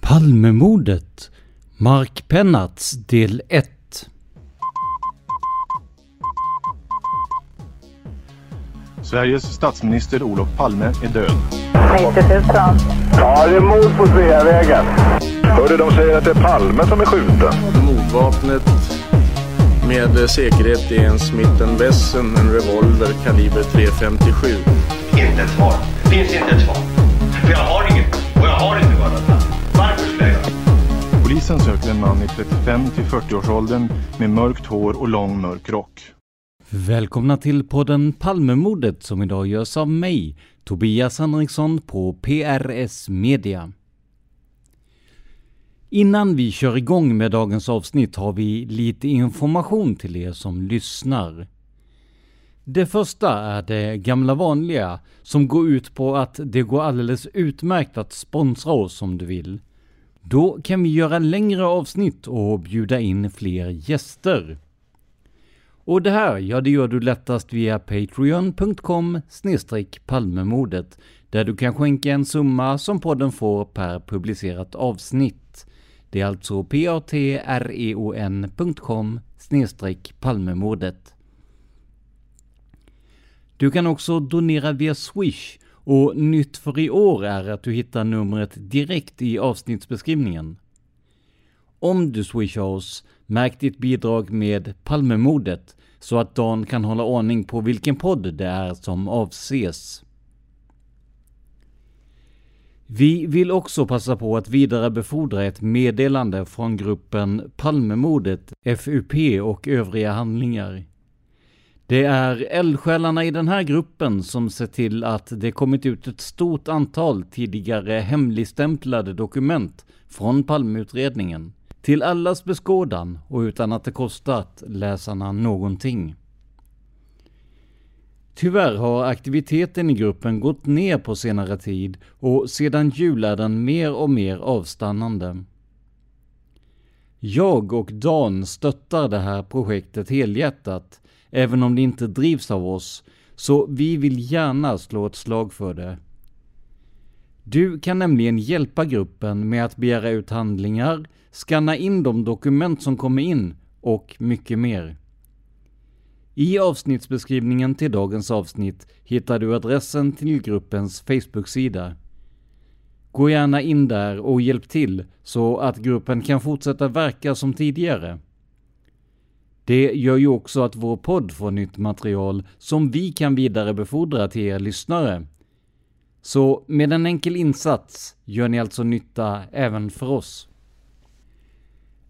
Palmemordet Mark Pennarts del 1 Sveriges statsminister Olof Palme är död. 90 000. Ja, det är mord på Sveavägen. Hörde de säger att det är Palme som är skjuten. Mordvapnet med säkerhet är en Smith Wesson, en revolver kaliber .357. Inte ett svar. Det finns inte ett svar. För jag har inget. Och jag har inte varit Varför skulle jag göra Polisen söker en man i 35 till 40-årsåldern med mörkt hår och lång mörk rock. Välkomna till podden Palmemordet som idag görs av mig, Tobias Henriksson på PRS Media. Innan vi kör igång med dagens avsnitt har vi lite information till er som lyssnar. Det första är det gamla vanliga som går ut på att det går alldeles utmärkt att sponsra oss om du vill. Då kan vi göra längre avsnitt och bjuda in fler gäster. Och det här, ja det gör du lättast via patreon.com palmemordet där du kan skänka en summa som podden får per publicerat avsnitt. Det är alltså patreon.com palmemordet. Du kan också donera via Swish och nytt för i år är att du hittar numret direkt i avsnittsbeskrivningen. Om du swishar oss, märk ditt bidrag med Palmemordet så att Dan kan hålla ordning på vilken podd det är som avses. Vi vill också passa på att vidarebefordra ett meddelande från gruppen Palmemordet, FUP och övriga handlingar. Det är eldsjälarna i den här gruppen som ser till att det kommit ut ett stort antal tidigare hemligstämplade dokument från Palmeutredningen. Till allas beskådan och utan att det kostat läsarna någonting. Tyvärr har aktiviteten i gruppen gått ner på senare tid och sedan jul är den mer och mer avstannande. Jag och Dan stöttar det här projektet helhjärtat, även om det inte drivs av oss, så vi vill gärna slå ett slag för det. Du kan nämligen hjälpa gruppen med att begära ut handlingar, scanna in de dokument som kommer in och mycket mer. I avsnittsbeskrivningen till dagens avsnitt hittar du adressen till gruppens Facebook-sida. Gå gärna in där och hjälp till så att gruppen kan fortsätta verka som tidigare. Det gör ju också att vår podd får nytt material som vi kan vidarebefordra till er lyssnare. Så med en enkel insats gör ni alltså nytta även för oss.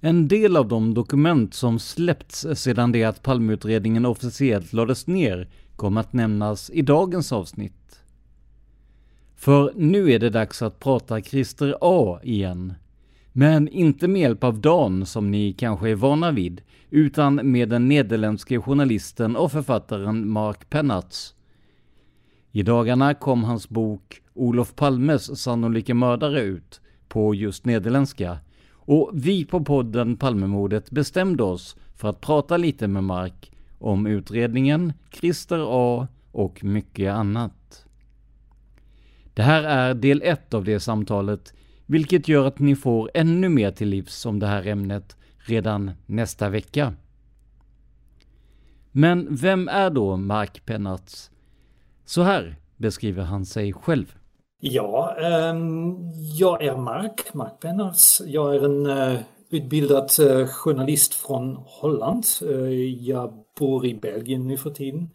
En del av de dokument som släppts sedan det att Palmeutredningen officiellt lades ner kommer att nämnas i dagens avsnitt. För nu är det dags att prata Christer A igen. Men inte med hjälp av Dan som ni kanske är vana vid, utan med den nederländske journalisten och författaren Mark Pennartz. I dagarna kom hans bok Olof Palmes sannolika mördare ut på just nederländska och vi på podden Palmemordet bestämde oss för att prata lite med Mark om utredningen, Christer A och mycket annat. Det här är del ett av det samtalet, vilket gör att ni får ännu mer till livs om det här ämnet redan nästa vecka. Men vem är då Mark Pennartz? Så här beskriver han sig själv. Ja, um, jag är Mark, Mark Pennartz. Jag är en uh, utbildad uh, journalist från Holland. Uh, jag bor i Belgien nu för tiden.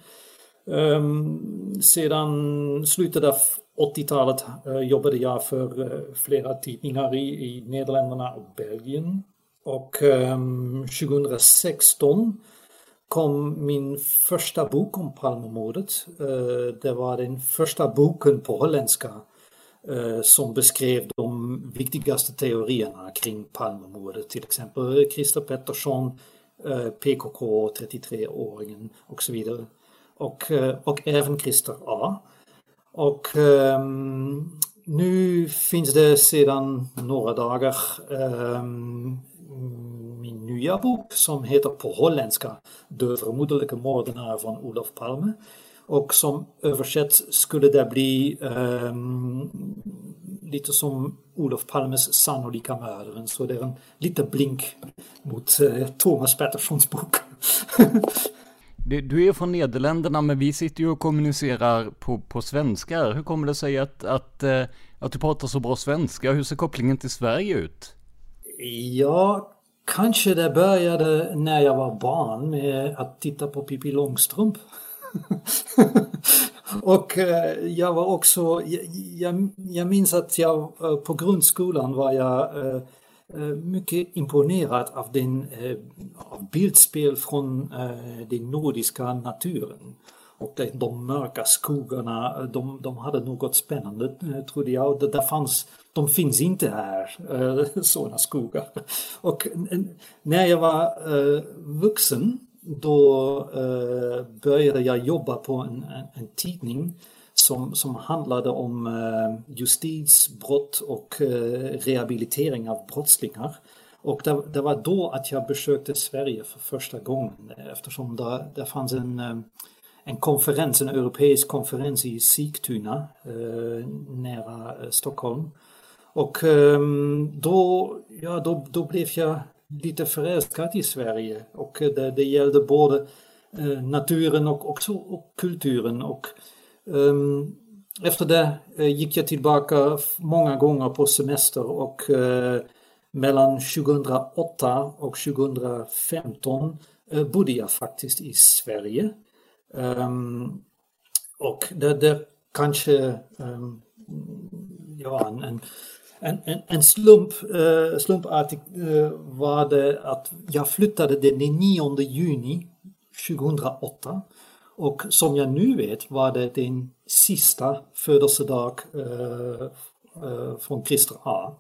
Um, sedan slutet av 80-talet eh, jobbade jag för eh, flera tidningar i, i Nederländerna och Belgien. Och ehm, um, 2016 kom min första bok om Palmemordet. Eh, det var den första boken på holländska som beskrev de viktigaste teorierna kring Palmemordet, till exempel Christer Pettersson, PKK, 33-åringen och så vidare. Och, och även Christer A. Och ehm, nu finns det sedan några dagar ehm, min nya bok som heter på holländska De vermoedelijke moordenaar van Olof Palme. Och som översätts skulle det bli um, lite som Olof Palmes sannolika mördaren. Så det är en liten blink mot uh, Thomas Petterssons bok. du är från Nederländerna men vi sitter ju och kommunicerar på, på svenska. Hur kommer det sig att, att, eh, att du pratar så bra svenska? Hur ser kopplingen till Sverige ut? Ja, kanske det började när jag var barn med att titta på Pippi Långstrump. och eh, jag var också, jag, jag, minns att jag eh, på grundskolan var jag eh, Eh, mycket imponerad av, den, eh, av bildspel från eh, den nordiska naturen. Och de mörka skogarna, de, de hade något spännande trodde jag. Det, fanns, de finns inte här, sådana skogar. Och när jag var vuxen då eh, började jag jobba på en, en, en, tidning som, som handlade om eh, justitsbrott och eh, rehabilitering av brottslingar. Och det, det, var då att jag besökte Sverige för första gången eh, eftersom det, det fanns en, eh, en konferens, en europeisk konferens i Sigtuna nära Stockholm. Och ehm, då, ja, då, då blev jag lite förälskad i Sverige och det, det gällde både naturen och också och kulturen. Och, Ehm, efter det eh, gick jag tillbaka många gånger på semester och eh, mellan 2008 och 2015 eh, bodde jag faktiskt i Sverige. Um, och det, det kanske um, ja, en, en en, en, en slump, uh, slumpartig uh, var det att jag flyttade den 9 juni 2008 och som jag nu vet var det den sista födelsedag uh, från Christer A.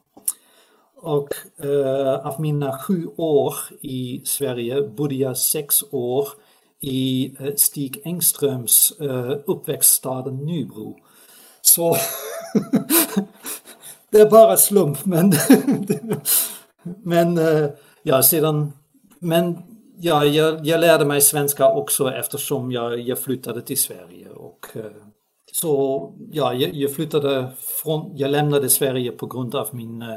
Och eh, av mina sju år i Sverige bodde jag sex år i Stig Engströms uppväxtstad Nybro. Så det är bara slump men, men ja sedan, men ja, jag, jag lärde mig svenska också eftersom jag, jag flyttade till Sverige och eh, så ja, jag, jag flyttade från, jag lämnade Sverige på grund av min eh,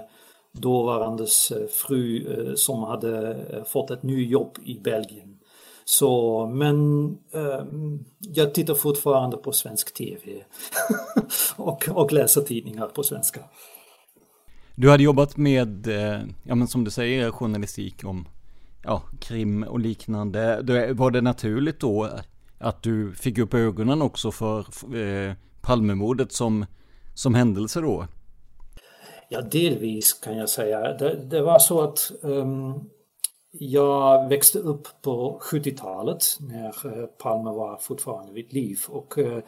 dåvarandes eh, fru som hade fått ett nytt jobb i Belgien. Så, men eh, jag tittar fortfarande på svensk TV och, och läser tidningar på svenska. Du hade jobbat med, ja men som du säger, journalistik om ja, krim och liknande. Var det naturligt då att du fick upp ögonen också för eh, Palmemordet som, som händelse då? Ja, delvis kan jag säga. Det, det var så att um, jag växte upp på 70-talet när eh, Palme var fortfarande vid liv och eh,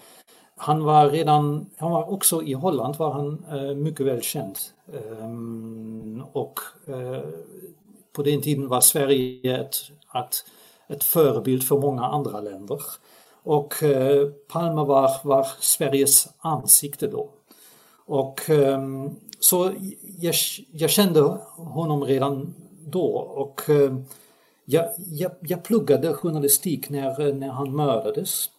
han var redan, han var också i Holland var han eh, mycket väl känd. Ehm, och på den tiden var Sverige ett, ett, ett förebild för många andra länder. Och eh, Palme var, var Sveriges ansikte då. Och eh, så jag, jag, kände honom redan då och eh, jag, jag, jag pluggade journalistik när, när han mördades.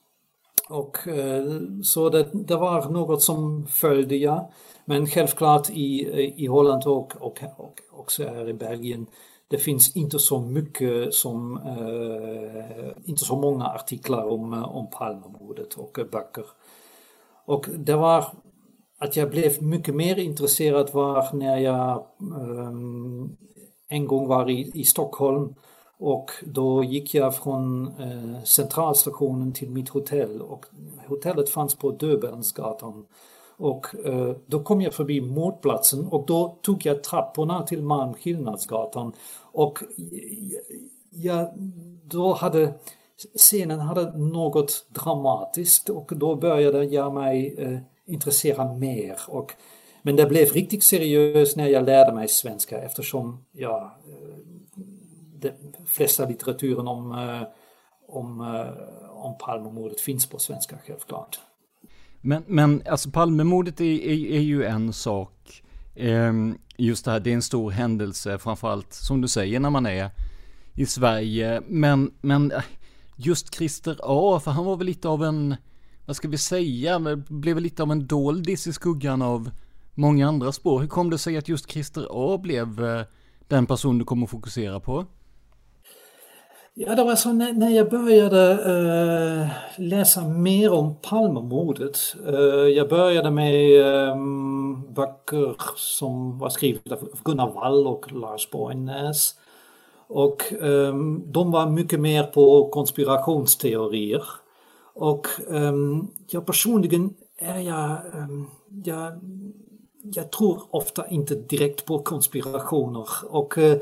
Och eh, så det, det, var något som följde jag. Men självklart i, i Holland och, och, och också här i Belgien det finns inte så mycket som, eh, inte så många artiklar om, eh, om Palmemordet och eh, böcker. Och det var att jag blev mycket mer intresserad var när jag eh, en gång var i, i Stockholm och då gick jag från eh, centralstationen till mitt hotell och hotellet fanns på Döbelnsgatan och eh, då kom jag förbi mordplatsen och då tog jag trapporna till Malmskillnadsgatan och eh, jag, då hade scenen hade något dramatiskt och då började jag mig eh, intressera mer. Och, men det blev riktigt seriöst när jag lärde mig svenska eftersom ja, eh, de flesta litteraturen om, om, om Palmemordet finns på svenska självklart. Men, men alltså Palmemordet är, är, är ju en sak. Ehm, just det här, det är en stor händelse, framförallt som du säger när man är i Sverige. Men, men eh, just Christer A, för han var väl lite av en, vad ska vi säga, blev väl lite av en doldis i skuggan av många andra spår. Hur kom det sig att just Christer A blev eh, den person du kommer att fokusera på? Ja, det var så när, när jag började uh, läsa mer om Palmemordet. Uh, jag började med um, böcker som var skrivna av Gunnar Wall och Lars Borgnäs. Och um, de var mycket mer på konspirationsteorier. Och um, jag personligen är jag, jag, jag tror ofta inte direkt på konspirationer. Och uh,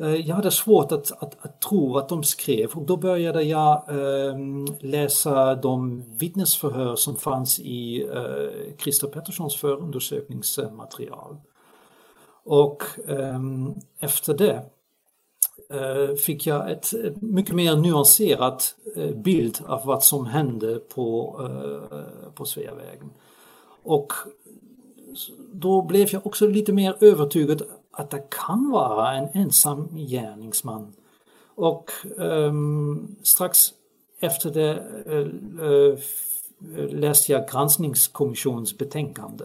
Eh, jag hade svårt att, att, att, tro att de skrev och då började jag eh, läsa de vittnesförhör som fanns i eh, Christer Petterssons förundersökningsmaterial. Och eh, efter det eh, fick jag ett eh, mycket mer nyanserat eh, bild av vad som hände på, på Sveavägen. Och då blev jag också lite mer övertygad att det kan vara en ensam gärningsman. Och um, strax efter det uh, läste jag granskningskommissionens betänkande.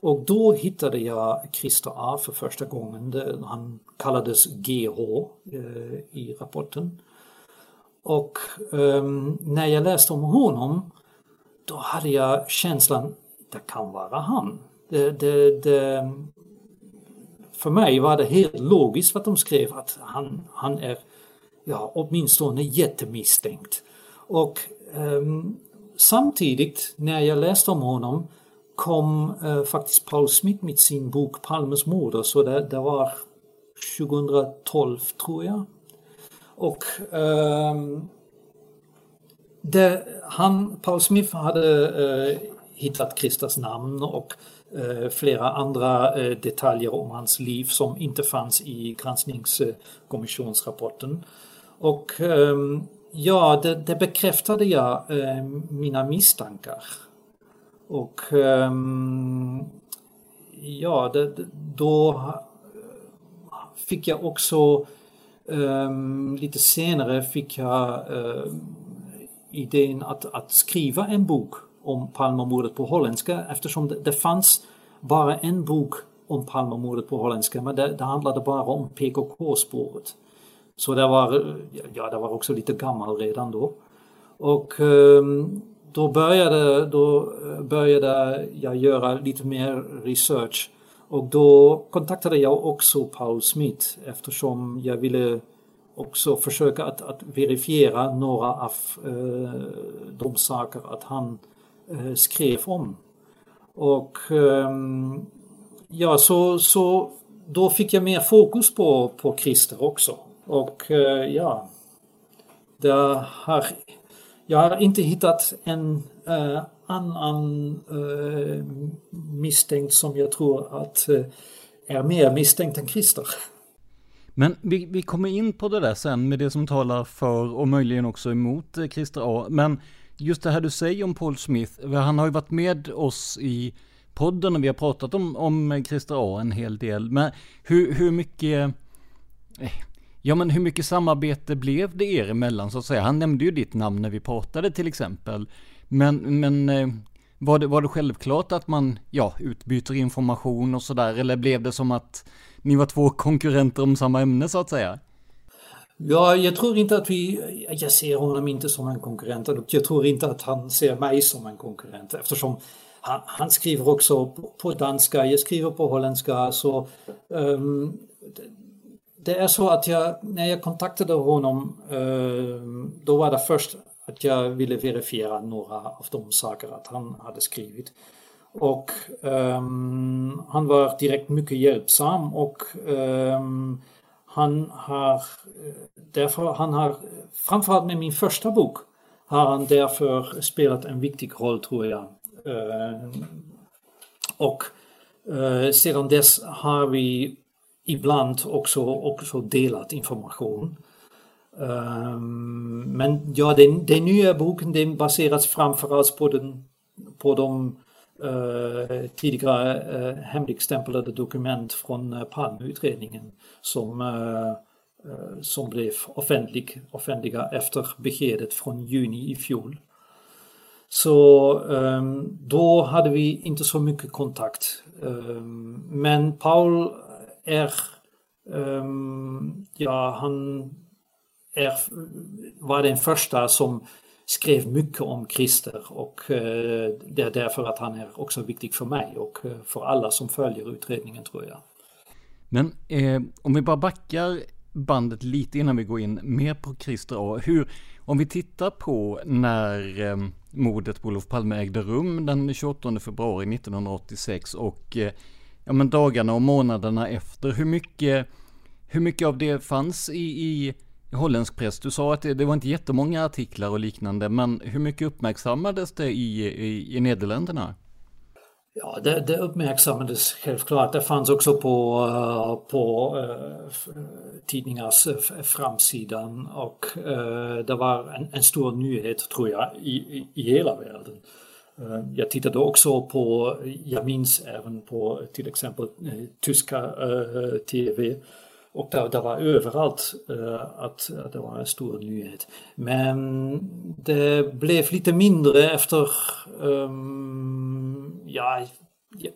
Och då hittade jag Christer A för första gången. Han kallades GH uh, eh, i rapporten. Och um, när jag läste om honom då hade jag känslan det kan vara han. Det, det, det, för mig var det helt logiskt vad de skrev att han, han är ja, åtminstone jättemisstänkt. Och eh, samtidigt när jag läste om honom kom eh, faktiskt Paul Smith med sin bok Palmes moder, så det, det var 2012 tror jag. Och eh, det, han, Paul Smith hade eh, hittat Kristas namn och Eh, flera andra eh, detaljer om hans liv som inte fanns i granskningskommissionsrapporten. Och ehm, ja, det, det bekräftade jag eh, mina misstankar. Och ehm, ja, det, då fick jag också ehm, lite senare fick jag idén att, att skriva en bok om Palmemordet på holländska eftersom det, det fanns bara en bok om Palmemordet på holländska men det, det handlade bara om PKK-spåret. Så det var, ja, det var också lite gammal redan då. Och ehm, då började, då eh, började jag göra lite mer research och då kontaktade jag också Paul Smith eftersom jag ville också försöka att, att verifiera några av eh, de saker att han Eh, Eh, skrev om. Och ehm, ja, så, så då fick jag mer fokus på, på Christer också. Och eh, ja, där har, jag har inte hittat en uh, annan uh, misstänkt som jag tror att uh, är mer misstänkt än Christer. Men vi, vi kommer in på det där sen med det som talar för och möjligen också emot Christer A. Men just det här du säger om Paul Smith, han har ju varit med oss i podden och vi har pratat om, om Christer A en hel del. Men hur, hur mycket eh, Ja men hur mycket samarbete blev det er emellan så att säga? Han nämnde ju ditt namn när vi pratade till exempel. Men, men eh, var, det, var det självklart att man ja, utbyter information och sådär? Eller blev det som att ni var två konkurrenter om samma ämne så att säga? Ja, jag tror inte att vi, jag ser honom inte som en konkurrent och jag tror inte att han ser mig som en konkurrent eftersom han, han skriver också på, på danska, jag skriver på holländska så um, det är så att jag, när jag kontaktade honom, um, då var det först att jag ville verifiera några av de saker att han hade skrivit. Och um, han var direkt mycket hjälpsam och um, han har därför, han har framförallt med min första bok har han därför spelat en viktig roll tror jag. Eh, och eh, sedan dess har vi ibland också, också delat information. Eh, men ja, den, den nya boken den baseras framförallt på, den, på de Eh, tidigare uh, hemligstämplade dokument från uh, Palmeutredningen som, uh, som blev offentlig, offentliga efter beskedet från juni i fjol. Så um, då hade vi inte så mycket kontakt. Um, men Paul är, um, ja han är, var den första som skrev mycket om Christer och eh, det är därför att han är också viktig för mig och eh, för alla som följer utredningen tror jag. Men eh, om vi bara backar bandet lite innan vi går in mer på Christer A. Hur, om vi tittar på när eh, mordet på Olof Palme ägde rum den 28 februari 1986 och eh, ja, men dagarna och månaderna efter. Hur mycket, hur mycket av det fanns i, i holländsk press? Du sa att det, det var inte jättemånga artiklar och liknande, men hur mycket uppmärksammades det i, i, i Nederländerna? Ja, det, det, uppmärksammades självklart. Det fanns också på, eh, på uh, tidningars eh, framsidan och uh, det var en, en, stor nyhet tror jag i, i, i hela världen. Jag tittade också på, jag minns även på till exempel tyska TV och det, det var överallt eh, att, att det var en stor nyhet. Men det blev lite mindre efter, um, ja,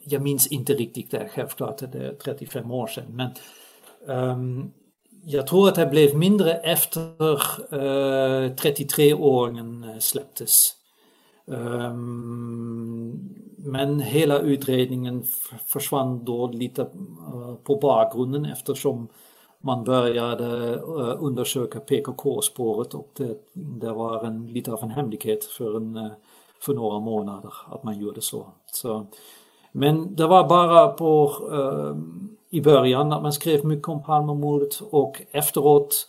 jag minns inte riktigt det självklart, det är 35 år sedan. Men um, jag tror att det blev mindre efter eh, uh, 33-åringen släpptes. Um, men hela utredningen försvann då lite uh, på bakgrunden eftersom man började eh, undersöka PKK-spåret och det, det, var en, lite av en hemlighet för, en, eh, för några månader att man gjorde så. så men det var bara på, uh, i början att man skrev mycket om Palmemordet och efteråt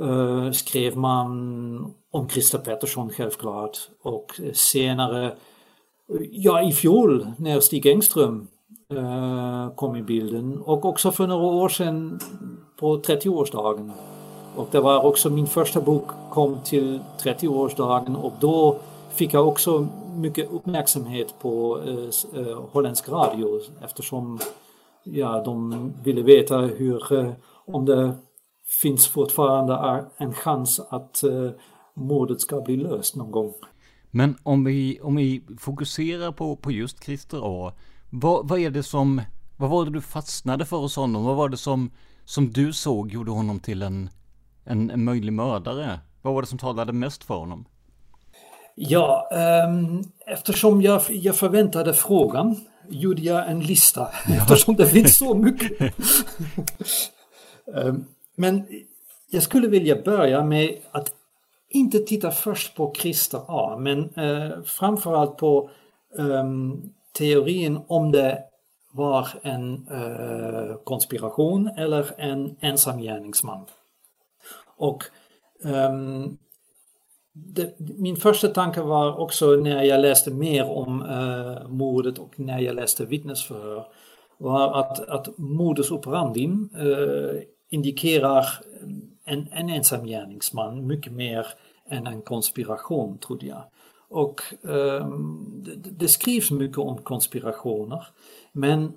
uh, skrev man om Christer Pettersson självklart och senare, ja i fjol när Stig Engström eh, kom i bilden och också för några år sedan på 30-årsdagen. Och det var också min första bok kom till 30-årsdagen och då fick jag också mycket uppmärksamhet på eh, eh, holländsk radio eftersom ja, de ville veta hur, eh, om det finns fortfarande en chans att eh, mordet ska bli löst någon gång. Men om vi, om vi fokuserar på, på just Christer A. Vad, vad är det som, vad var det du fastnade för hos honom? Vad var det som, som du såg gjorde honom till en, en, en möjlig mördare? Vad var det som talade mest för honom? Ja, um, eftersom jag, jag förväntade frågan gjorde jag en lista ja. eftersom det finns så mycket. um, men jag skulle vilja börja med att inte titta först på Christer A, men eh, framförallt på eh, teorin om det var en eh, konspiration eller en ensam gärningsman. Och um, det, min första tanke var också när jag läste mer om uh, mordet och när jag läste vittnesförhör var att, att modus operandi uh, indikerar en, en ensam gärningsman mycket mer än en konspiration trodde jag. Och um, det, det, skrivs mycket om konspirationer men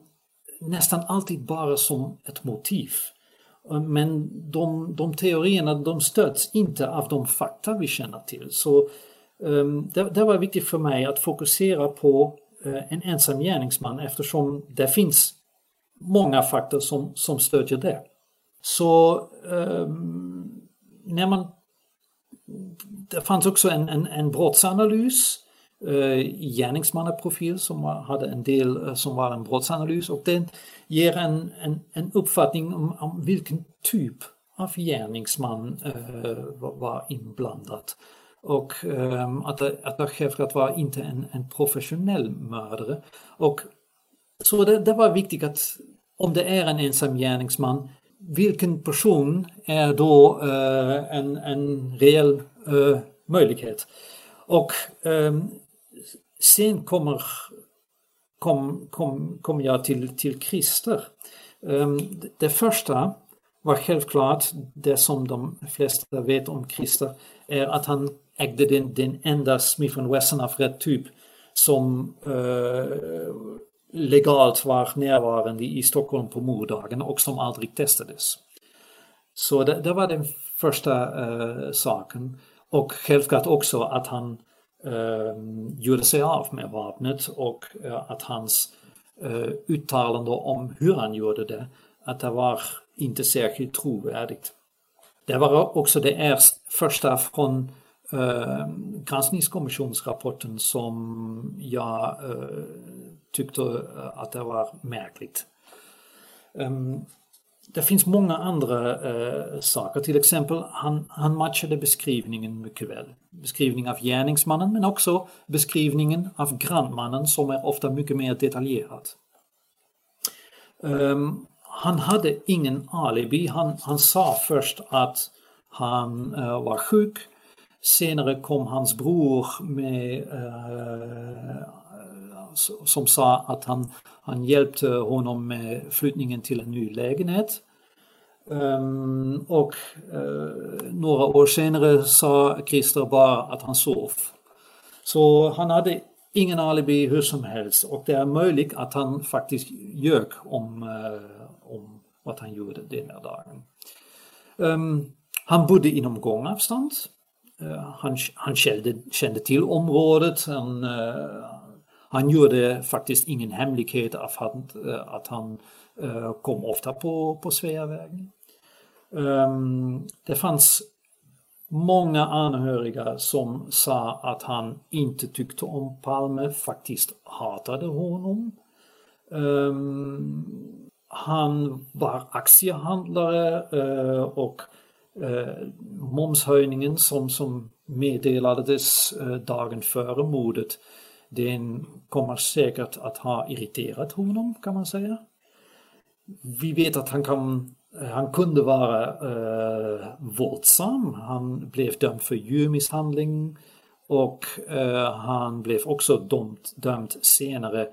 nästan alltid bara som ett motiv. Men de, de teorierna de stöds inte av de fakta vi känner till. Så um, det, det, var viktigt för mig att fokusera på uh, en ensam gärningsman eftersom det finns många fakta som, som stödjer det. Så um, när man det fanns också en, en, en brottsanalys Eh, gärningsmannaprofil som hade en del eh, som var en brottsanalys och den ger en, en, en uppfattning om, om vilken typ av gärningsman eh, var inblandad. Och ehm, att, det, att det självklart var inte en, en professionell mördare. Och så det, det var viktigt att om det är en ensam gärningsman vilken person är då eh, en, en reell eh, möjlighet? Och eh, sen kommer kom, kom, kom jag till, till Christer. Ehm, det första var självklart det som de flesta vet om Christer är att han ägde den, den enda Smith Wesson av rätt typ som eh, legalt var närvarande i Stockholm på morddagen och som aldrig testades. Så det, det var den första eh, saken. Och självklart också att han eh, gjorde sig av med vapnet och eh, att hans eh, uttalande om hur han gjorde det, att det var inte särskilt trovärdigt. Det var också det första från eh, granskningskommissionsrapporten som jag eh, tyckte eh, att det var märkligt. Um, det finns många andra eh, saker, till exempel han, han matchade beskrivningen mycket väl. Beskrivning av gärningsmannen men också beskrivningen av grannmannen som är ofta mycket mer detaljerad. Um, ehm, han hade ingen alibi, han, han sa först att han uh, var sjuk Senare kom hans bror med uh, som sa att han, han hjälpte honom med flyttningen till en ny lägenhet. Um, och uh, några år senare sa Christer bara att han sov. Så han hade ingen alibi hur som helst och det är möjligt att han faktiskt ljög om, uh, om vad han gjorde den här dagen. Um, han bodde inom gångavstånd. Uh, han, han kände, kände till området, han, han gjorde faktiskt ingen hemlighet av att, eh, att han eh, kom ofta på, på Sveavägen. Ehm, det fanns många anhöriga som sa att han inte tyckte om Palme, faktiskt hatade honom. Ehm, han var aktiehandlare eh, och momshöjningen som, som meddelades dagen före mordet den kommer säkert att ha irriterat honom kan man säga. Vi vet att han, kan, han kunde vara eh, våldsam. Han blev dömd för djurmisshandling och eh, han blev också dömt, dömd senare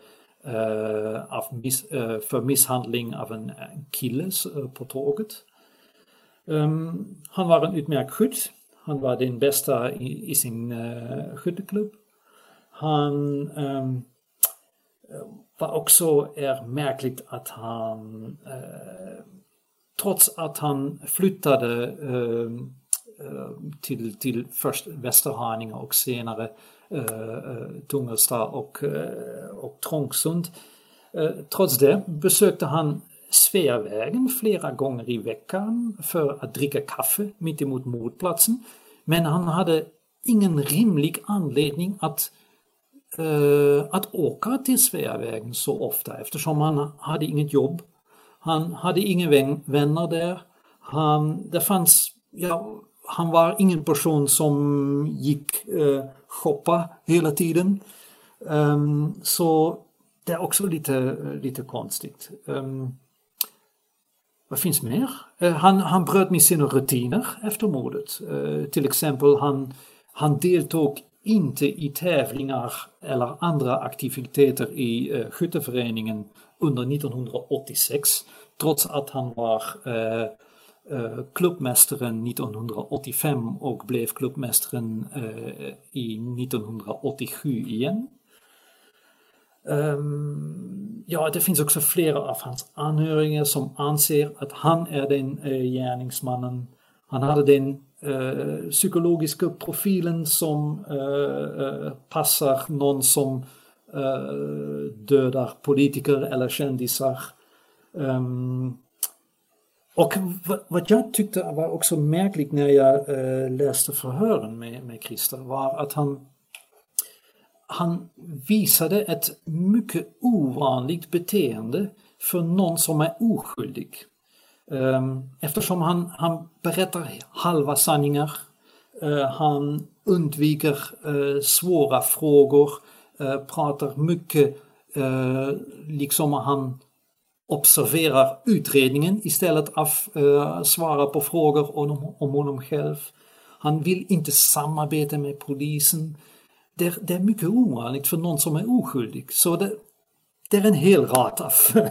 eh, av miss, eh, för misshandling av en kille eh, på tåget. Um, han var en utmärkt skytt. Han var den bästa i, i sin uh, skytteklubb. Han um, var också är märkligt att han uh, trots att han flyttade uh, till, till först Västerhaninge och senare uh, Tungelsta och, och Trångsund. trots det besökte han Sveavägen flera gånger i veckan för att dricka kaffe mitt emot mordplatsen. Men han hade ingen rimlig anledning att Eh, att åka till Sveavägen så ofta eftersom han hade inget jobb. Han hade inga vänner där. Han, det fanns, ja, han var ingen person som gick eh, shoppa hela tiden. Um, så det är också lite, lite konstigt. Um, vad finns mer? Eh, han, han bröt med sina rutiner efter mordet. Eh, till exempel han, han deltog inte i tävlingar eller andra aktiviteter i skytteföreningen under 1986 trots att han var eh, klubbmästaren 1985 och blev klubbmästaren eh, i 1987 igen. Um, ja, det finns också flera av hans anhöriga som anser att han är den uh, gärningsmannen. Han hade den Eh, psykologiska profilen som eh, eh passar någon som eh, dödar politiker eller kändisar. Um, och vad jag tyckte var också märkligt när jag läste förhören med, med Christer var att han han visade ett mycket ovanligt beteende för någon som är oskyldig. Ehm, eftersom han, han berättar halva sanningar, eh, han undviker eh, svåra frågor, eh, pratar mycket liksom han observerar utredningen istället för att svara på frågor om, om honom själv. Han vill inte samarbeta med polisen det, det är mycket ovanligt för någon som är oskyldig. Så det, det är en hel rad av...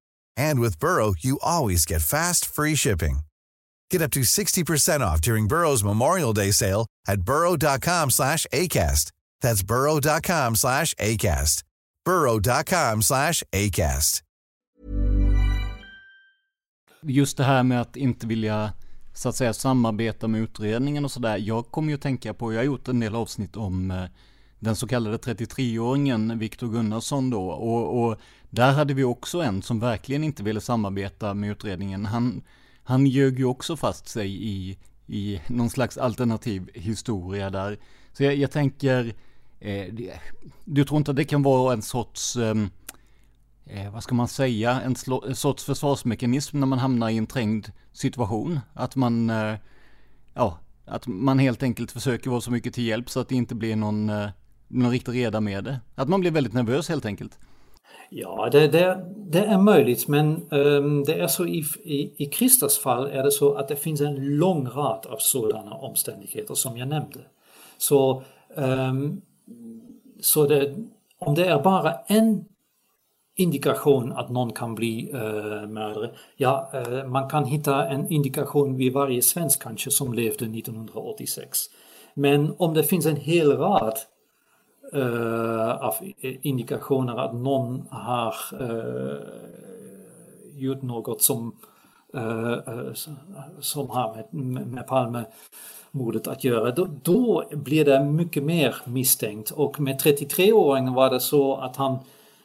And with Burrow, you always get fast, free shipping. Get up to 60% off during Burrow's Memorial Day sale at burrow.com slash ACAST. That's burrow.com slash ACAST. burrow.com slash ACAST. Just det här med att inte vilja så att säga samarbeta med utredningen och sådär. Jag kommer ju tänka på, jag har gjort en del avsnitt om eh, den så kallade 33-åringen Viktor Gunnarsson då. Och, och, där hade vi också en som verkligen inte ville samarbeta med utredningen. Han, han ljög ju också fast sig i, i någon slags alternativ historia där. Så jag, jag tänker, eh, du tror inte att det kan vara en sorts ehm, eh, vad ska man säga, en, en, sorts försvarsmekanism när man hamnar i en trängd situation. Att man, eh, ja, att man helt enkelt försöker vara så mycket till hjälp så att det inte blir någon, eh, någon riktig reda med det. Att man blir väldigt nervös helt enkelt. Ja, det, det, det är möjligt men um, det är så i, i, i Christers fall är det så att det finns en lång rad av sådana omständigheter som jag nämnde. Så, um, så det, om det är bara en indikation att någon kan bli uh, mördare. Ja, uh, man kan hitta en indikation vid varje svensk kanske som levde 1986. Men om det finns en hel rad Eh, av indikationer att någon har eh, gjort något som, eh, som har med, med Palmemordet att göra, då, då blir det mycket mer misstänkt. Och med 33-åringen var det så att han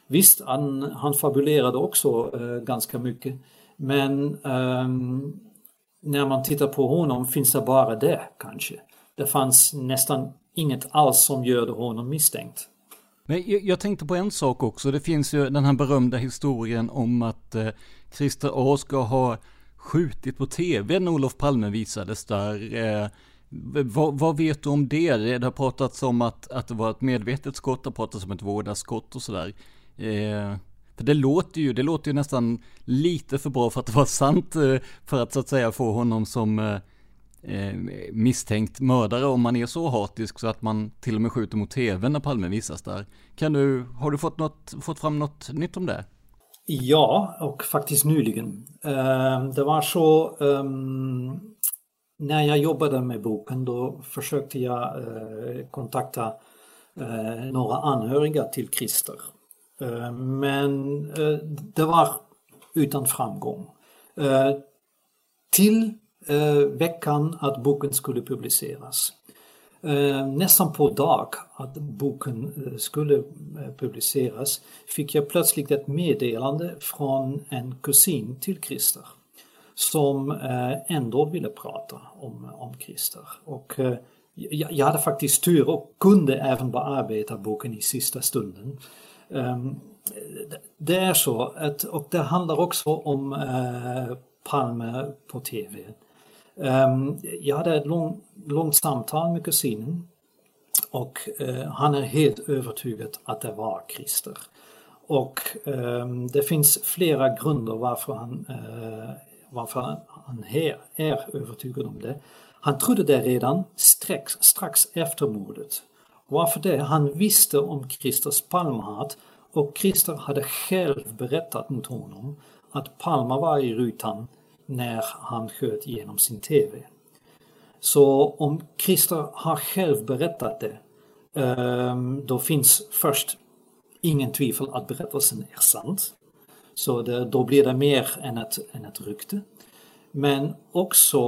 Visst, han, han fabulerade också ganska mycket. Men um, när man tittar på honom finns det bara det kanske. Det fanns nästan inget alls som gör honom misstänkt. Men jag, tänkte på en sak också. Det finns ju den här berömda historien om att eh, Christer A ska ha skjutit på tv när Olof Palme visades där. Eh, vad, vad, vet du om det? Det har pratats om att, att det var ett medvetet skott, det har pratats om ett vårdarskott och sådär. Eh, för det låter ju, det låter ju nästan lite för bra för att vara sant, eh, för att så att säga få honom som eh, eh, misstänkt mördare om man är så hatisk så att man till och med skjuter mot tv när Palme visas där. Kan du, har du fått, något, fått fram något nytt om det? Ja, och faktiskt nyligen. Eh, det var så ehm, när jag jobbade med boken då försökte jag eh, kontakta eh, några anhöriga till Christer. men det var utan framgång. till Eh, veckan att boken skulle publiceras Eh, nästan på dag att boken eh, skulle eh, publiceras fick jag plötsligt ett meddelande från en kusin till Christer som eh, ändå ville prata om, om Christer. Och jag, hade faktiskt tur och kunde även bearbeta boken i sista stunden. Ehm, det är så, att, och det handlar också om Palme på TV. Ehm, jag hade ett lång, långt samtal med kusinen och eh, han är helt övertygad att det var Christer. Och ehm, det finns flera grunder varför han, eh, varför han är, är övertygad om det. Han trodde det redan strax, strax efter mordet. Varför det? Han visste om Christers palmhat och Christer hade själv berättat mot honom att Palma var i rutan när han sköt genom sin TV. Så om Christer har själv berättat det, ehm, då finns först ingen tvivel att berättelsen är sant. Så det, då blir det mer än ett, än ett rykte. Men också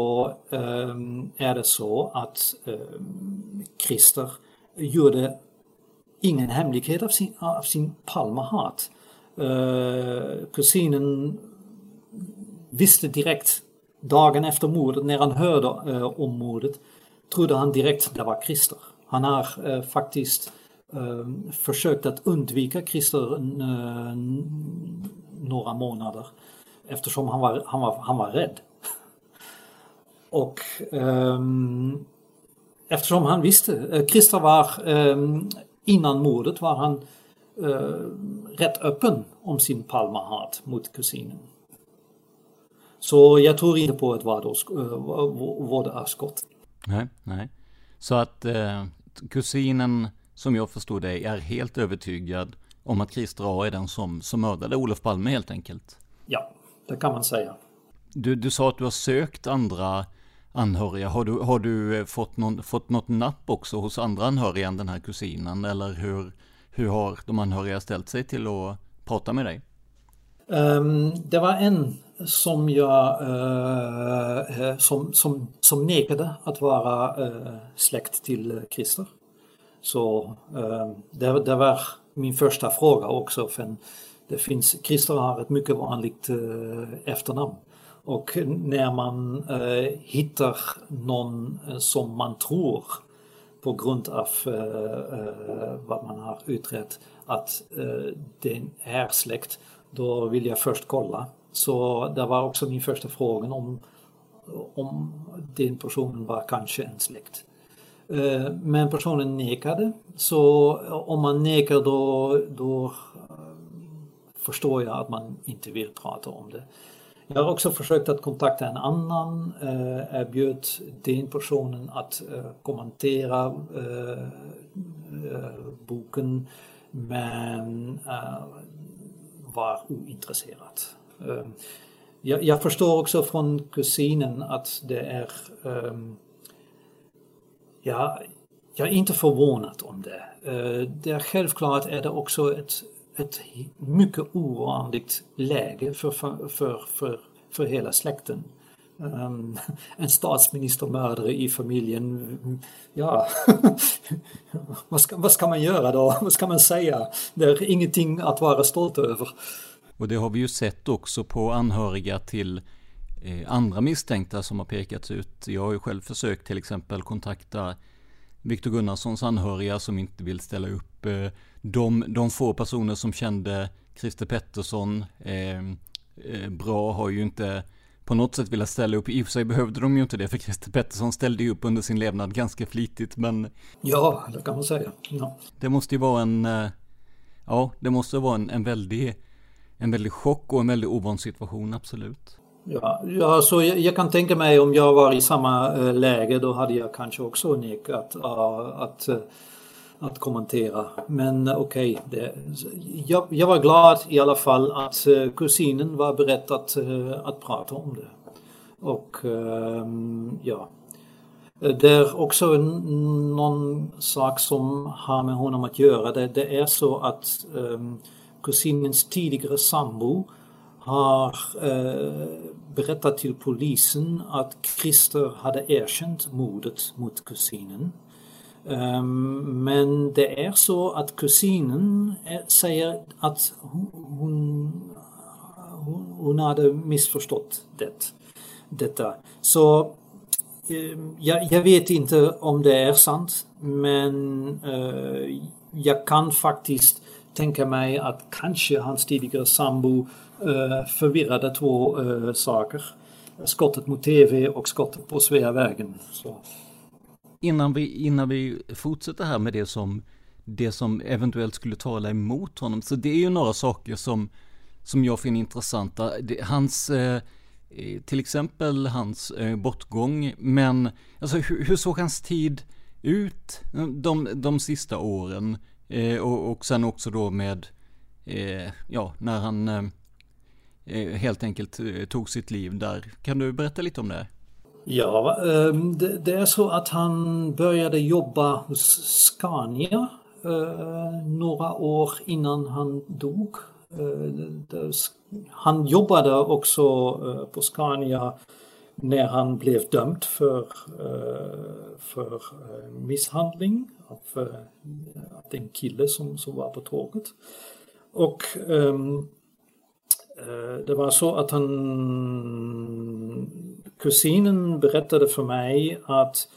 ehm, är det så att ehm, Christer gjorde ingen hemlighet av sin, av sin Palmehat. Uh, eh, kusinen visste direkt dagen efter mordet, när han hörde eh, om mordet, trodde han direkt att det var Christer. Han har eh, faktiskt eh, försökt att undvika Christer eh, några månader eftersom han var, han var, han var rädd. Och ehm, eftersom han visste, eh, Christer var ehm, innan mordet var han eh, rätt öppen om sin Palmahat mot kusinen. Så jag tror inte på ett vårdarskott. Nej, nej. Så att eh, kusinen, som jag förstod det, är helt övertygad om att Christer A är den som, som mördade Olof Palme helt enkelt? Ja, det kan man säga. Du, du sa att du har sökt andra anhöriga. Har du, har du fått, någon, fått något napp också hos andra anhöriga än den här kusinen? Eller hur, hur har de anhöriga ställt sig till att prata med dig? Um, det var en som jag eh, eh, som, som, som nekade att vara eh, släkt till Christer. Så eh, det, det, var min första fråga också. För det finns, Christer har ett mycket vanligt eh, efternamn. Och när man eh, hittar någon som man tror på grund av vad man har utrett att den är släkt då vill jag först kolla. Så det var också min första fråga om, om den personen var kanske en släkt. Eh, men personen nekade, så om man nekar då, då eh, förstår jag att man inte vill prata om det. Jag har också försökt att kontakta en annan, eh, erbjöd den personen att eh, kommentera boken men var ointresserad. Eh, jag, jag, förstår också från kusinen att det är... Um, ja, jag är inte förvånad om det. Uh, det är självklart är det också ett, ett mycket ovanligt läge för, för, för, för, hela släkten. Um, en statsministermördare i familjen, ja, vad, ska, vad ska man göra då? Vad ska man säga? Det är ingenting att vara stolt över. Och det har vi ju sett också på anhöriga till eh, andra misstänkta som har pekats ut. Jag har ju själv försökt till exempel kontakta Viktor Gunnarssons anhöriga som inte vill ställa upp. Eh, de, de få personer som kände Christer Pettersson eh, eh, bra har ju inte på något sätt velat ställa upp. I och för sig behövde de ju inte det för Christer Pettersson ställde ju upp under sin levnad ganska flitigt men Ja, det kan man säga. Ja. Det måste ju vara en Ja, det måste vara en, en väldig en väldig chock och en väldigt ovan situation, absolut. Ja, alltså så jag, jag, kan tänka mig om jag var i samma eh, läge då hade jag kanske också nekat äh, att, eh, att kommentera. Men okej, okay, jag, jag, var glad i alla fall att eh, kusinen var beredd att, att prata om det. Och ehm, ja, det är också någon sak som har med honom att göra. Det, det är så att um, kusinens tidigare sambo har eh, berättat till polisen att Christer hade erkänt mordet mot kusinen. Ehm, men det är så att kusinen eh, säger att hon, hon, hon hade missförstått det, detta. Så ehm, jag, jag, vet inte om det är sant, men eh, jag kan faktiskt tänka mig att kanske hans tidigare sambo uh, förvirrade två uh, saker. Skottet mot TV och skottet på Sveavägen. Så. Innan, vi, innan vi fortsätter här med det som, det som eventuellt skulle tala emot honom, så det är ju några saker som, som jag finner intressanta. Hans eh, till exempel hans eh, bortgång, men alltså hur, hur såg hans tid ut de, de sista åren? Eh, och, och sen också då med, eh, ja, när han eh, eh, helt enkelt eh, tog sitt liv där. Kan du berätta lite om det? Ja, ehm, det, det är så att han började jobba hos Scania eh, några år innan han dog. Eh, han jobbade också eh, på Scania när han blev dömd för, för misshandling av, av den kille som, som var på tåget. Och um, det var så att han, kusinen berättade för mig att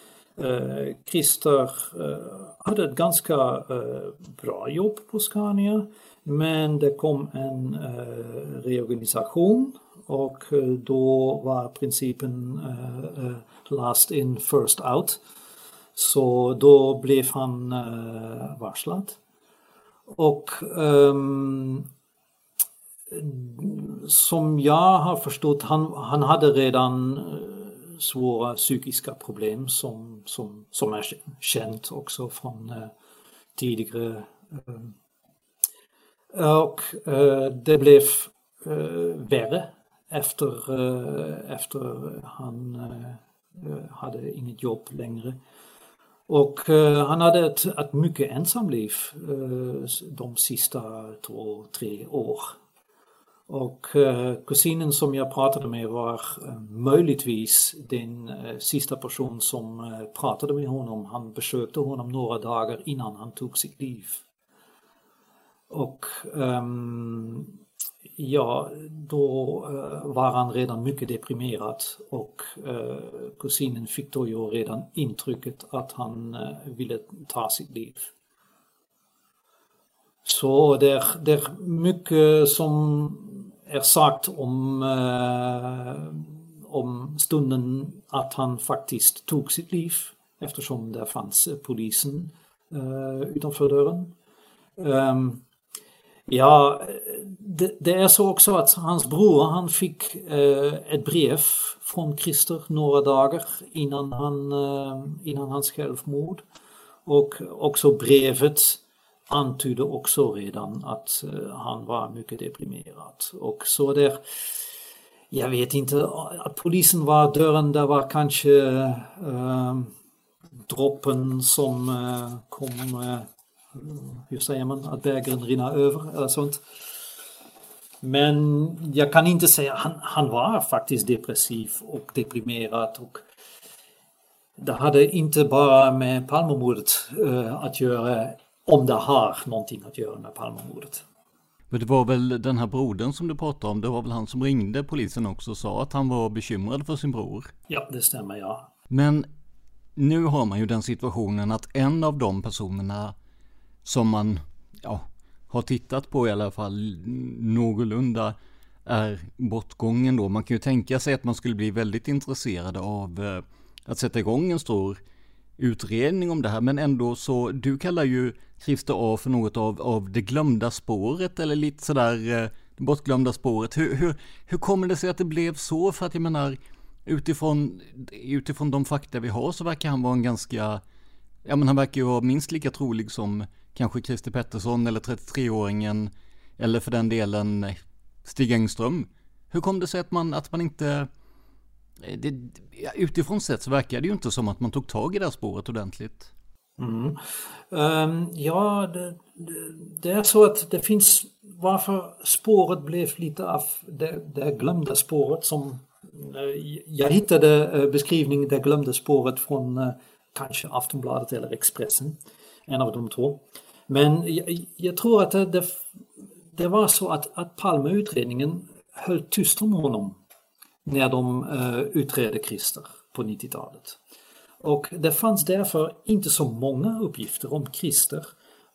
uh, Christer uh, hade ett ganska uh, bra jobb på Scania men det kom en reorganisation och då var principen last in first out. Så då blev han eh, varslad. Och um, som jag har förstått, han, han hade redan eh, svåra psykiska problem som, som, som är känt också från eh, tidigare. Ehm, och eh, det blev eh, värre efter, efter han hade inget jobb längre. Och eh, han hade ett, ett mycket ensamliv eh, de sista två, tre år. Och eh, kusinen som jag pratade med var eh, möjligtvis den eh, sista person som eh, pratade med honom. Han besökte honom några dagar innan han tog sitt liv. Och um, ja, då uh, var han redan mycket deprimerad och uh, kusinen fick då ju redan intrycket att han uh, ville ta sitt liv. Så det är, det är mycket som är sagt om, om stunden att han faktiskt tog sitt liv eftersom det fanns polisen utanför dörren. Um, Ja, det, det, är så också att hans bror han fick eh, ett brev från Christer några dagar innan, han, eh, innan hans självmord. Och också brevet antydde också redan att eh, han var mycket deprimerad. Och så där, jag vet inte, att polisen var dörren, där var kanske eh, droppen som eh, kom eh, hur säger man, att bägaren rinner över eller sånt. Men jag kan inte säga, han, han var faktiskt depressiv och deprimerad och det hade inte bara med Palmemordet uh, att göra, om det har någonting att göra med Palmemordet. Men det var väl den här brodern som du pratade om, det var väl han som ringde polisen också och sa att han var bekymrad för sin bror? Ja, det stämmer ja. Men nu har man ju den situationen att en av de personerna som man ja, har tittat på i alla fall någorlunda är bortgången då. Man kan ju tänka sig att man skulle bli väldigt intresserad av eh, att sätta igång en stor utredning om det här. Men ändå så, du kallar ju Christer A för något av, av det glömda spåret eller lite sådär eh, det bortglömda spåret. Hur, hur, hur kommer det sig att det blev så? För att jag menar, utifrån, utifrån de fakta vi har så verkar han vara en ganska, ja men han verkar ju vara minst lika trolig som kanske Christer Pettersson eller 33-åringen eller för den delen Stig Engström. Hur kom det sig att man, att man inte eh, det, utifrån sett så verkar det ju inte som att man tog tag i det här spåret ordentligt. Mm. Um, ja, det, det, det, är så att det finns varför spåret blev lite av det, det glömda spåret som eh, jag hittade eh, beskrivningen, det glömda spåret från kanske Aftonbladet eller Expressen, en av de två. Men jag, jag tror att det, det, var så att, att Palmeutredningen höll tyst om honom när de uh, utredde Christer på 90-talet. Och det fanns därför inte så många uppgifter om Christer.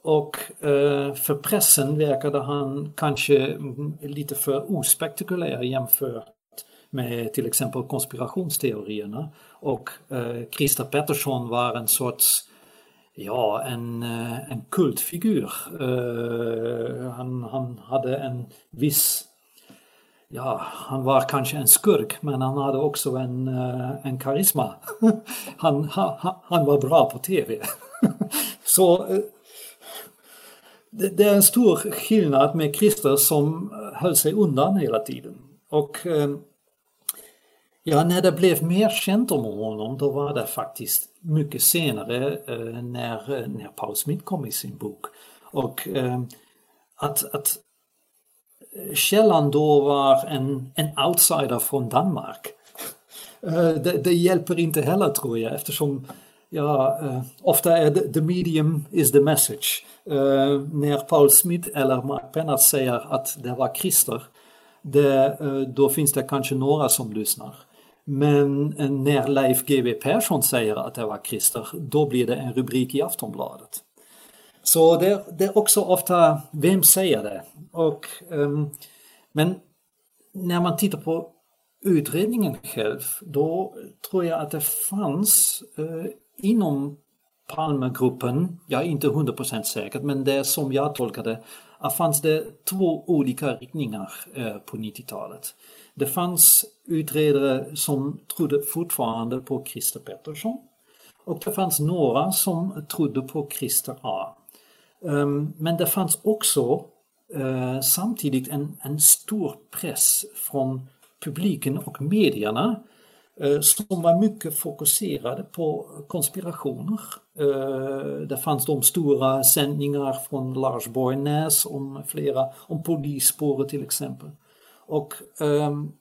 Och uh, för pressen verkade han kanske lite för ospektakulär jämfört med till exempel konspirationsteorierna. Och uh, Christer Pettersson var en sorts Ja, en, eh, en kultfigur. Eh, han, han hade en viss ja, han var kanske en skurk men han hade också en, eh, en karisma. Han, ha, han var bra på tv. Så det, är en stor skillnad med Christer som höll sig undan hela tiden. Och ja, när det blev mer känt om honom då var det faktiskt mycket senare eh, när, eh, när Paul Smith kom i sin bok. Och eh, att, att källan då var en, en outsider från Danmark. Eh, det, det, hjälper inte heller tror jag eftersom ja, ofta är det the medium is the message. När Paul Smith eller Mark Pennard säger att det var Christer, det, då finns det kanske några som lyssnar. Men när Leif GW Persson säger att det var Christer, då blir det en rubrik i Aftonbladet. Så det, det, är också ofta, vem säger det? Och, um, men när man tittar på utredningen själv, då tror jag att det fanns uh, inom Palmegruppen, jag är inte 100% säker, men det som jag tolkade, fanns det två olika riktningar uh, på 90-talet. Det fanns utredare som trodde fortfarande på Christer Pettersson och det fanns några som trodde på Christer A. Ehm, men det fanns också eh, samtidigt en, en stor press från publiken och medierna eh, som var mycket fokuserade på konspirationer. Eh, det fanns de stora sändningar från Lars Borgnäs om flera, om polisspåret till exempel. Och ehm,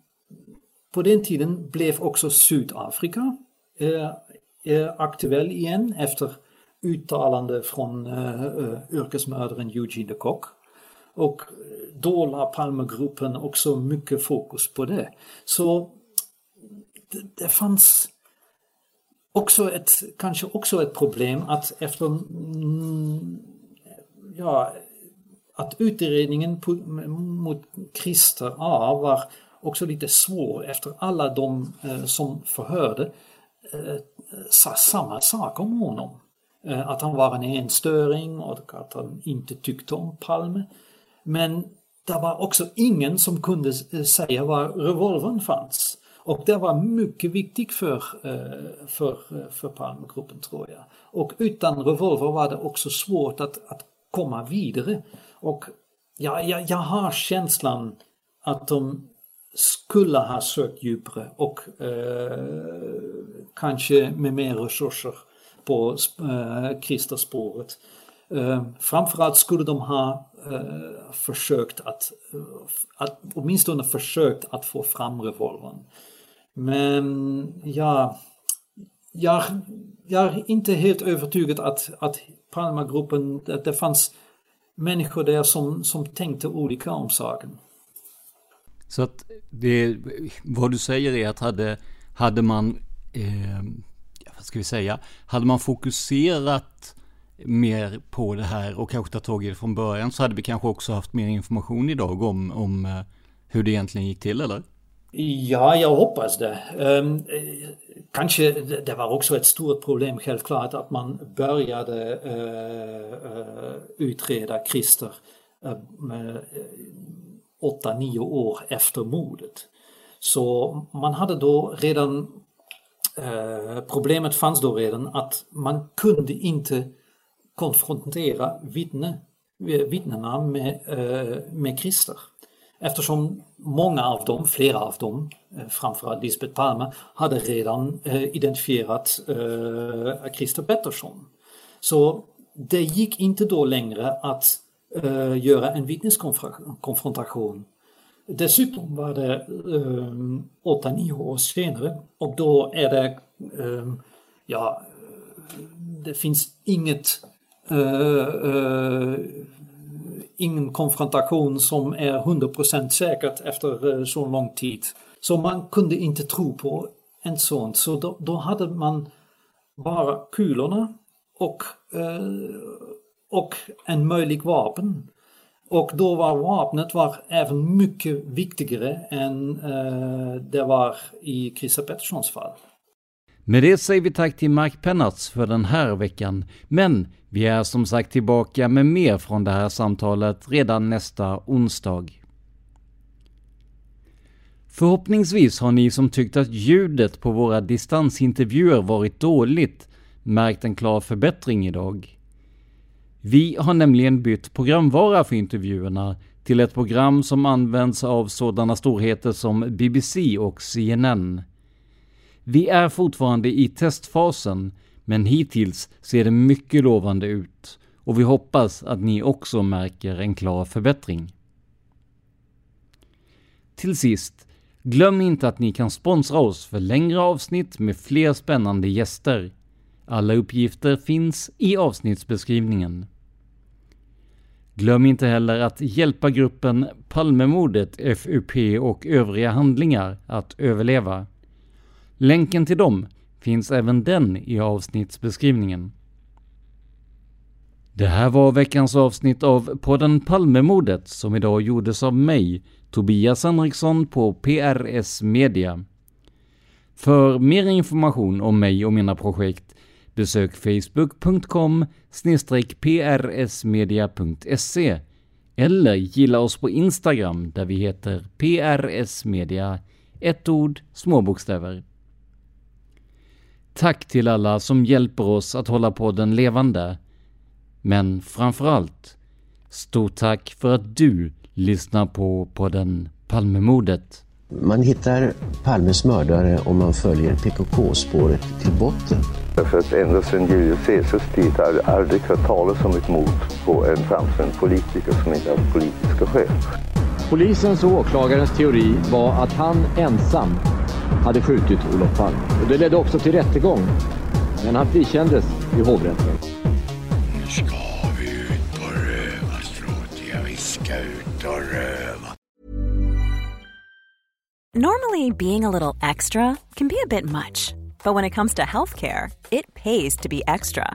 på den tiden blev också Sydafrika eh, eh, aktuell igen efter uttalande från uh, yrkesmördaren Eugene de Kock. Och då la Palmegruppen också mycket fokus på det. Så det, det fanns också ett, kanske också ett problem att efter mm, ja, att utredningen på, mot Christer A var också lite svår efter alla de eh, som förhörde eh, sa samma sak om honom. Eh, att han var en enstöring och att han inte tyckte om Palme. Men det var också ingen som kunde eh, säga var revolvern fanns. Och det var mycket viktigt för, eh, för, eh, för Palmegruppen tror jag. Och utan revolver var det också svårt att, att komma vidare. Och jag, jag, jag har känslan att de skulle ha sökt djupare och eh, kanske med mer resurser på eh, Kristaspåret. Eh, framförallt skulle de ha eh, försökt att, eh, att, åtminstone försökt att få fram revolvern. Men ja, jag, jag är inte helt övertygad att, att Palmagruppen, att det fanns människor där som, som tänkte olika om saken. Så att det, vad du säger är att hade, hade man, eh, vad ska vi säga, hade man fokuserat mer på det här och kanske tagit tag i det från början så hade vi kanske också haft mer information idag om, om eh, hur det egentligen gick till, eller? Ja, jag hoppas det. Um, kanske det var också ett stort problem självklart att man började uh, uh, utreda Christer uh, åtta, nio år efter mordet. Så man hade då redan, problemet fanns då redan att man kunde inte konfrontera vittne, vittnena med, med Christer. Eftersom många av dem, flera av dem, eh, framförallt Lisbeth Palme, hade redan eh, identifierat eh, Christer Pettersson. Så det gick inte då längre att göra en vittneskonfrontation. Dessutom var det åtta, nio år senare och då är det, ja, det finns inget ingen konfrontation som är 100% säkert efter eh, så lång tid. Så man kunde inte tro på en sån. Så då, då hade man bara kulorna och, eh, och en möjlig vapen. Och då var vapnet var även mycket viktigare än eh, det var i Christer Petterssons fall. Med det säger vi tack till Mark Pennarts för den här veckan. Men vi är som sagt tillbaka med mer från det här samtalet redan nästa onsdag. Förhoppningsvis har ni som tyckt att ljudet på våra distansintervjuer varit dåligt märkt en klar förbättring idag. Vi har nämligen bytt programvara för intervjuerna till ett program som används av sådana storheter som BBC och CNN. Vi är fortfarande i testfasen, men hittills ser det mycket lovande ut och vi hoppas att ni också märker en klar förbättring. Till sist, glöm inte att ni kan sponsra oss för längre avsnitt med fler spännande gäster. Alla uppgifter finns i avsnittsbeskrivningen. Glöm inte heller att hjälpa gruppen Palmemordet, FUP och övriga handlingar att överleva. Länken till dem finns även den i avsnittsbeskrivningen. Det här var veckans avsnitt av podden Palmemordet som idag gjordes av mig, Tobias Henriksson på PRS Media. För mer information om mig och mina projekt besök facebook.com prsmedia.se eller gilla oss på Instagram där vi heter prsmedia, ett ord, små bokstäver. Tack till alla som hjälper oss att hålla podden levande. Men framförallt, stort tack för att du lyssnar på podden Palmemordet. Man hittar Palmes mördare om man följer PKK-spåret till botten. För att ända sedan Julius Caesars tid har jag aldrig hört talas om ett mord på en framstående politiker som inte har politiska skäl. Polisens och åklagarens teori var att han ensam hade skjutit Olof Palme. Och det ledde också till rättegång. Men han frikändes i hovrätten. Nu ska vi ut och röva, Stråtiga. Vi ska ut och röva. Normally being a little extra can be a bit much. But when it comes to healthcare, it pays to be extra.